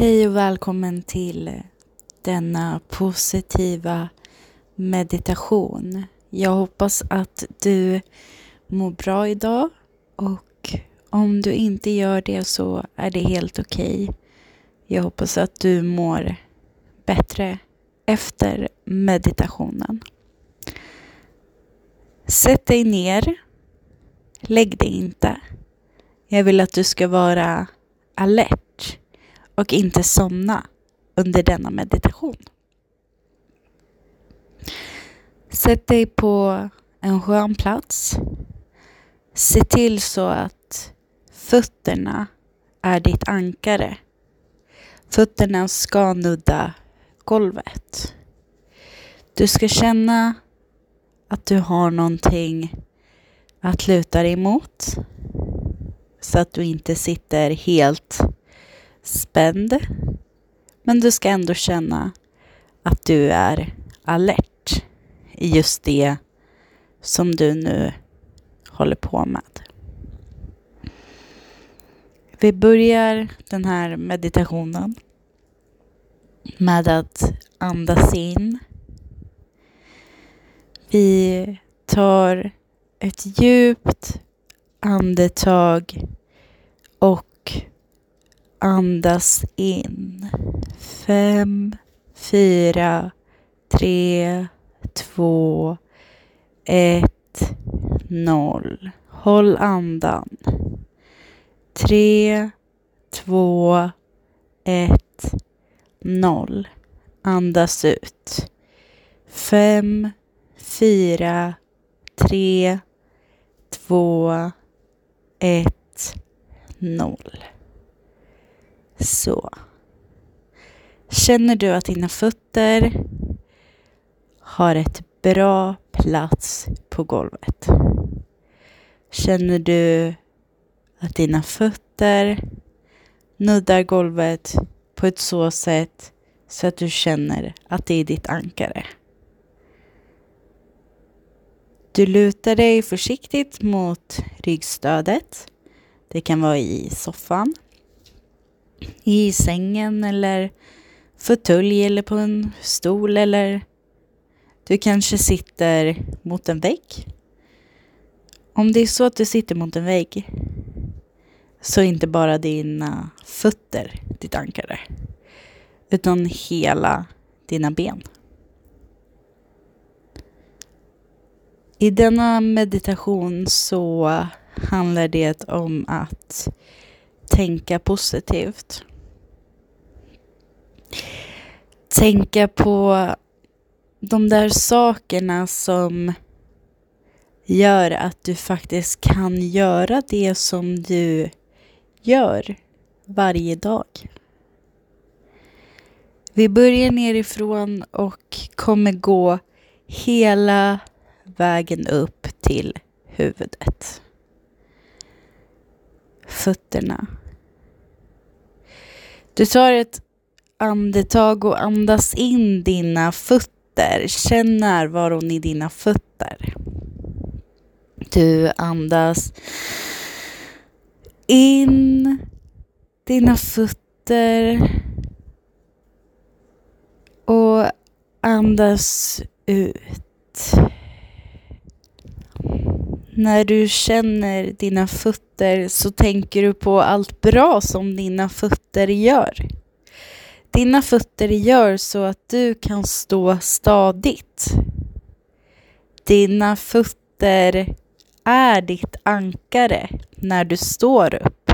Hej och välkommen till denna positiva meditation. Jag hoppas att du mår bra idag och om du inte gör det så är det helt okej. Okay. Jag hoppas att du mår bättre efter meditationen. Sätt dig ner. Lägg dig inte. Jag vill att du ska vara alert och inte somna under denna meditation. Sätt dig på en skön plats. Se till så att fötterna är ditt ankare. Fötterna ska nudda golvet. Du ska känna att du har någonting att luta dig mot så att du inte sitter helt spänd. Men du ska ändå känna att du är alert i just det som du nu håller på med. Vi börjar den här meditationen med att andas in. Vi tar ett djupt andetag och andas in. Fem, fyra, tre, två, ett, noll. Håll andan. Tre, två, ett, noll. Andas ut. Fem, fyra, tre, två, ett, noll. Så. Känner du att dina fötter har ett bra plats på golvet? Känner du att dina fötter nuddar golvet på ett så sätt så att du känner att det är ditt ankare? Du lutar dig försiktigt mot ryggstödet. Det kan vara i soffan, i sängen eller fåtölj eller på en stol eller du kanske sitter mot en vägg. Om det är så att du sitter mot en vägg så är inte bara dina fötter ditt ankare utan hela dina ben. I denna meditation så handlar det om att tänka positivt. Tänka på de där sakerna som gör att du faktiskt kan göra det som du gör varje dag. Vi börjar nerifrån och kommer gå hela vägen upp till huvudet. Fötterna. Du tar ett andetag och andas in dina fötter. Känn närvaron i dina fötter. Du andas in dina fötter och andas ut. När du känner dina fötter så tänker du på allt bra som dina fötter gör. Dina fötter gör så att du kan stå stadigt. Dina fötter är ditt ankare när du står upp.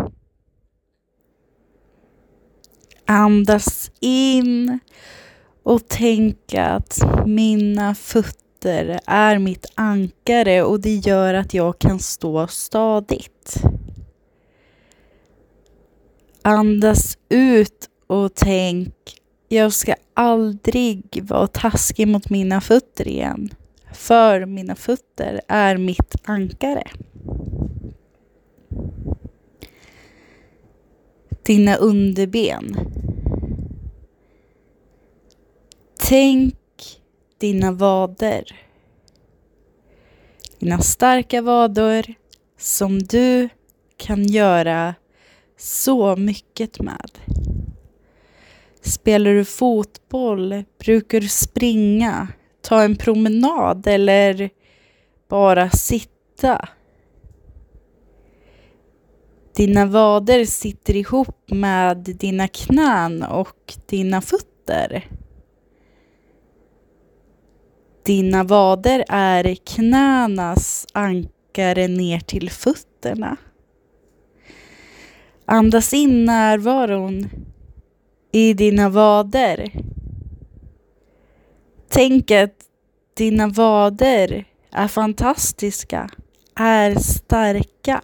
Andas in och tänk att mina fötter fötter är mitt ankare och det gör att jag kan stå stadigt. Andas ut och tänk, jag ska aldrig vara taskig mot mina fötter igen. För mina fötter är mitt ankare. Dina underben. Tänk dina vader. Dina starka vader som du kan göra så mycket med. Spelar du fotboll? Brukar du springa? Ta en promenad eller bara sitta? Dina vader sitter ihop med dina knän och dina fötter. Dina vader är knänas ankare ner till fötterna. Andas in närvaron i dina vader. Tänk att dina vader är fantastiska, är starka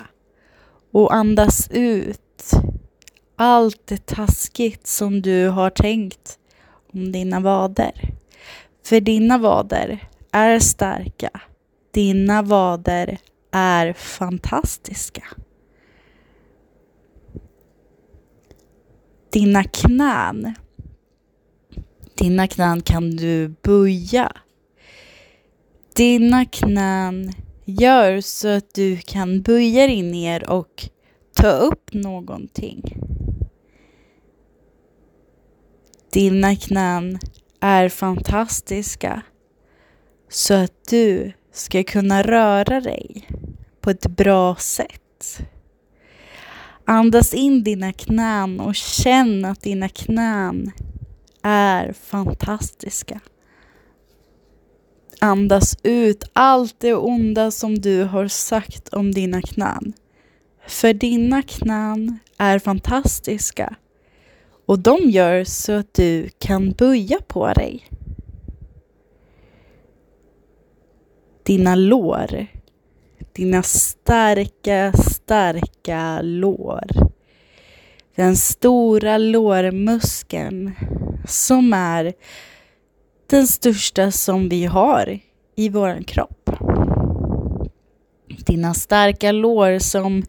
och andas ut allt det taskigt som du har tänkt om dina vader. För dina vader är starka. Dina vader är fantastiska. Dina knän. Dina knän kan du böja. Dina knän gör så att du kan böja dig ner och ta upp någonting. Dina knän är fantastiska så att du ska kunna röra dig på ett bra sätt. Andas in dina knän och känn att dina knän är fantastiska. Andas ut allt det onda som du har sagt om dina knän. För dina knän är fantastiska och de gör så att du kan böja på dig. Dina lår. Dina starka, starka lår. Den stora lårmuskeln som är den största som vi har i vår kropp. Dina starka lår som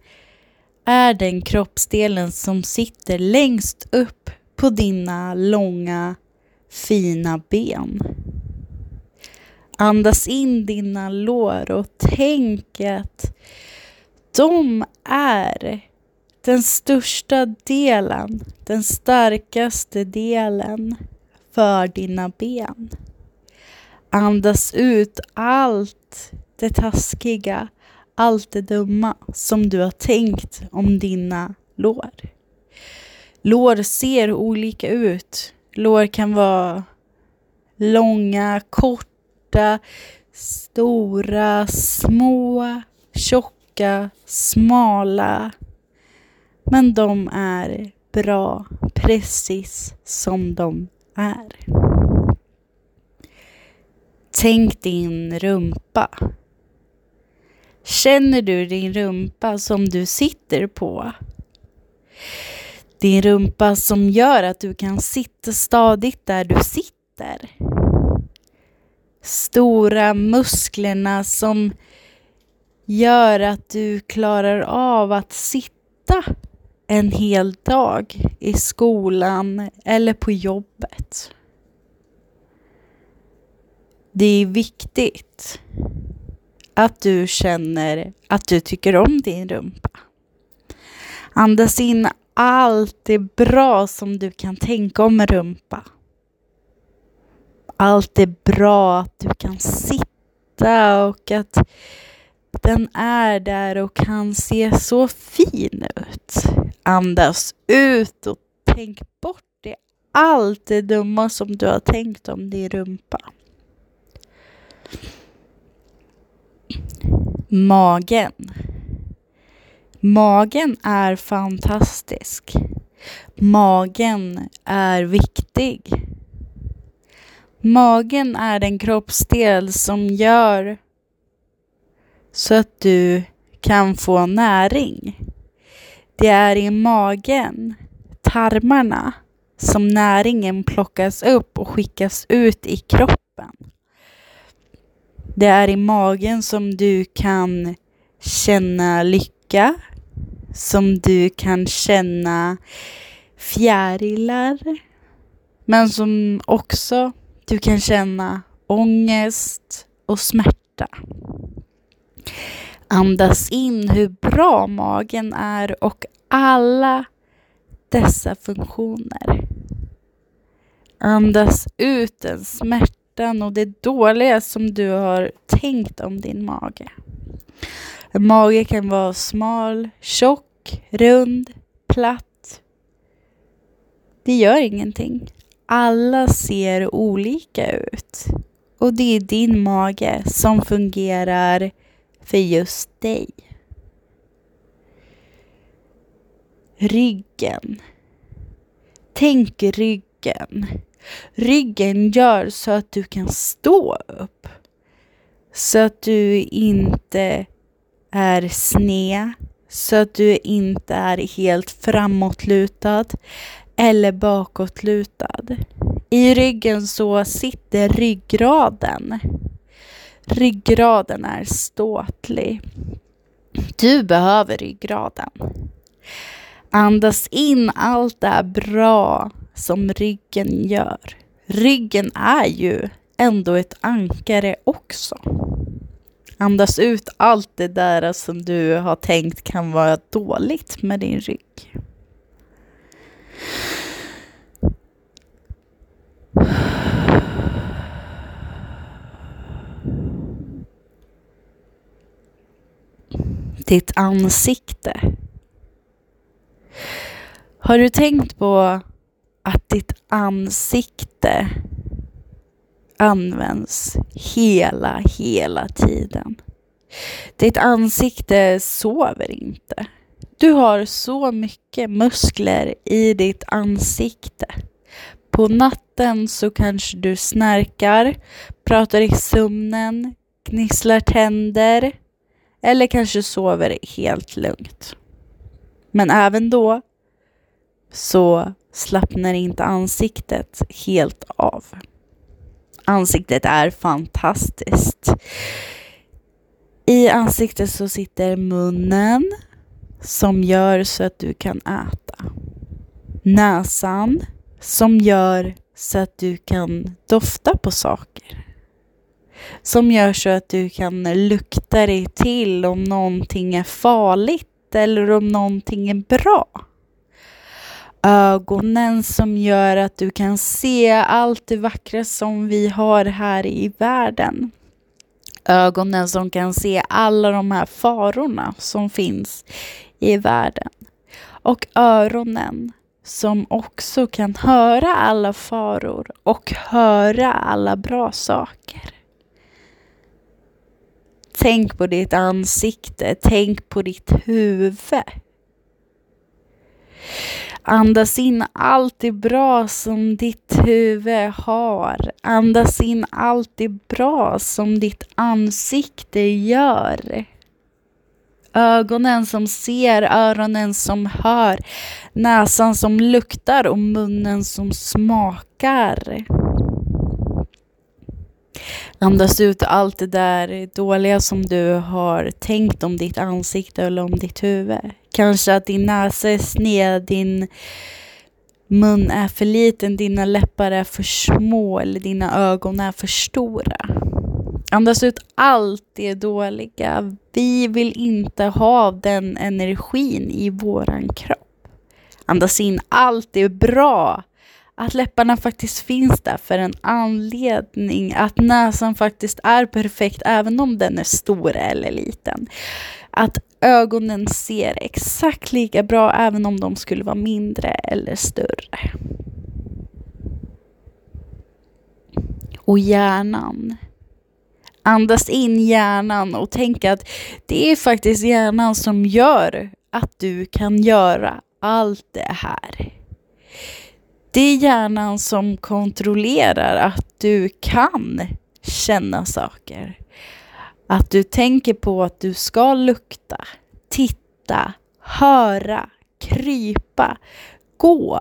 är den kroppsdelen som sitter längst upp på dina långa fina ben. Andas in dina lår och tänk att de är den största delen, den starkaste delen för dina ben. Andas ut allt det taskiga, allt det dumma som du har tänkt om dina lår. Lår ser olika ut. Lår kan vara långa, korta, stora, små, tjocka, smala. Men de är bra precis som de är. Tänk din rumpa. Känner du din rumpa som du sitter på? Din rumpa som gör att du kan sitta stadigt där du sitter. Stora musklerna som gör att du klarar av att sitta en hel dag i skolan eller på jobbet. Det är viktigt att du känner att du tycker om din rumpa. Andas in allt det bra som du kan tänka om en rumpa. Allt det bra att du kan sitta och att den är där och kan se så fin ut. Andas ut och tänk bort det. Allt det dumma som du har tänkt om din rumpa. Magen. Magen är fantastisk. Magen är viktig. Magen är den kroppsdel som gör så att du kan få näring. Det är i magen, tarmarna, som näringen plockas upp och skickas ut i kroppen. Det är i magen som du kan känna lycka, som du kan känna fjärilar, men som också du kan känna ångest och smärta. Andas in hur bra magen är och alla dessa funktioner. Andas ut den smärtan och det dåliga som du har tänkt om din mage. En mage kan vara smal, tjock, rund, platt. Det gör ingenting. Alla ser olika ut. Och det är din mage som fungerar för just dig. Ryggen. Tänk ryggen. Ryggen gör så att du kan stå upp. Så att du inte är sned. Så att du inte är helt framåtlutad eller bakåtlutad. I ryggen så sitter ryggraden. Ryggraden är ståtlig. Du behöver ryggraden. Andas in allt det här bra som ryggen gör. Ryggen är ju ändå ett ankare också. Andas ut allt det där som du har tänkt kan vara dåligt med din rygg. Ditt ansikte. Har du tänkt på att ditt ansikte används hela, hela tiden? Ditt ansikte sover inte. Du har så mycket muskler i ditt ansikte. På natten så kanske du snarkar, pratar i sömnen, gnisslar tänder eller kanske sover helt lugnt. Men även då så slappnar inte ansiktet helt av. Ansiktet är fantastiskt. I ansiktet så sitter munnen som gör så att du kan äta. Näsan som gör så att du kan dofta på saker. Som gör så att du kan lukta dig till om någonting är farligt eller om någonting är bra. Ögonen som gör att du kan se allt det vackra som vi har här i världen. Ögonen som kan se alla de här farorna som finns i världen. Och öronen som också kan höra alla faror och höra alla bra saker. Tänk på ditt ansikte, tänk på ditt huvud. Andas in allt det bra som ditt huvud har. Andas in allt det bra som ditt ansikte gör. Ögonen som ser, öronen som hör, näsan som luktar och munnen som smakar. Andas ut allt det där dåliga som du har tänkt om ditt ansikte eller om ditt huvud. Kanske att din näsa är sned, din mun är för liten, dina läppar är för små eller dina ögon är för stora. Andas ut allt det dåliga. Vi vill inte ha den energin i våran kropp. Andas in allt det bra att läpparna faktiskt finns där för en anledning. Att näsan faktiskt är perfekt även om den är stor eller liten. Att ögonen ser exakt lika bra även om de skulle vara mindre eller större. Och hjärnan. Andas in hjärnan och tänk att det är faktiskt hjärnan som gör att du kan göra allt det här. Det är hjärnan som kontrollerar att du kan känna saker. Att du tänker på att du ska lukta, titta, höra, krypa, gå,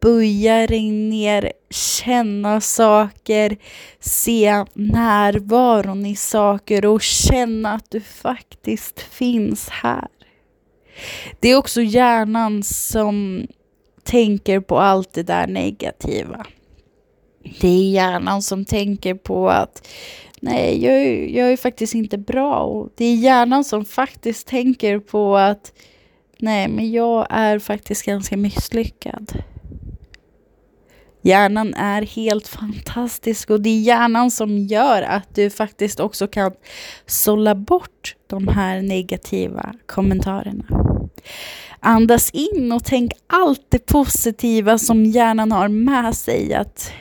böja dig ner, känna saker, se närvaron i saker och känna att du faktiskt finns här. Det är också hjärnan som tänker på allt det där negativa. Det är hjärnan som tänker på att nej, jag är, jag är faktiskt inte bra. Och det är hjärnan som faktiskt tänker på att nej, men jag är faktiskt ganska misslyckad. Hjärnan är helt fantastisk och det är hjärnan som gör att du faktiskt också kan sålla bort de här negativa kommentarerna. Andas in och tänk allt det positiva som hjärnan har med sig. Att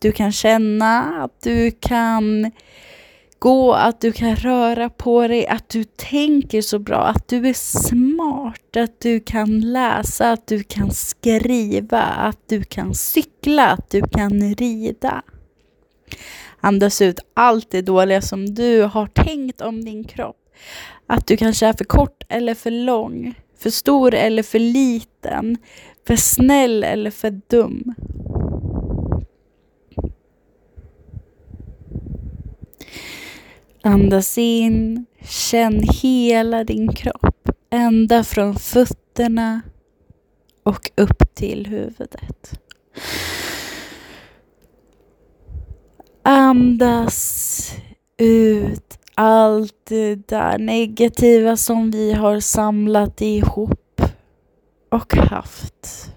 du kan känna, att du kan gå, att du kan röra på dig, att du tänker så bra, att du är smart, att du kan läsa, att du kan skriva, att du kan cykla, att du kan rida. Andas ut allt det dåliga som du har tänkt om din kropp. Att du kanske är för kort eller för lång, för stor eller för liten, för snäll eller för dum. Andas in, känn hela din kropp, ända från fötterna och upp till huvudet. Andas ut allt det där negativa som vi har samlat ihop och haft.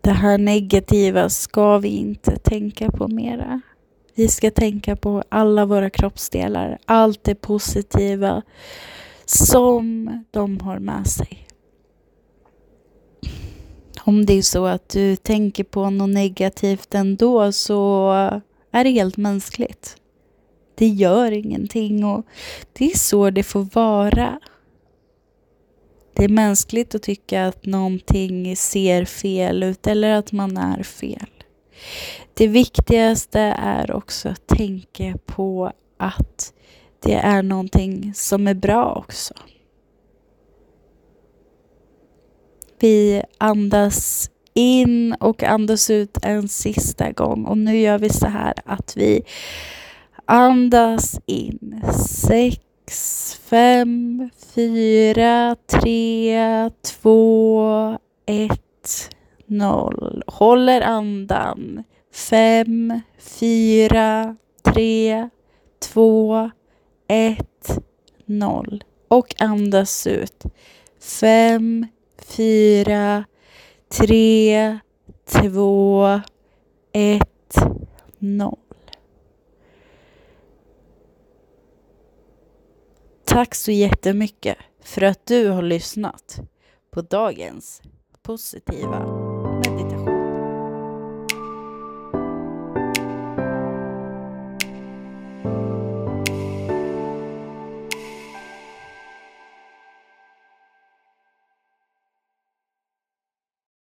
Det här negativa ska vi inte tänka på mera. Vi ska tänka på alla våra kroppsdelar, allt det positiva som de har med sig. Om det är så att du tänker på något negativt ändå så är det helt mänskligt. Det gör ingenting och det är så det får vara. Det är mänskligt att tycka att någonting ser fel ut eller att man är fel. Det viktigaste är också att tänka på att det är någonting som är bra också. Vi andas in och andas ut en sista gång och nu gör vi så här att vi andas in. Sex, fem, fyra, tre, två, ett, noll. Håller andan. Fem, fyra, tre, två, ett, noll. Och andas ut. Fem, fyra, tre, två, ett, noll. Tack så jättemycket för att du har lyssnat på dagens positiva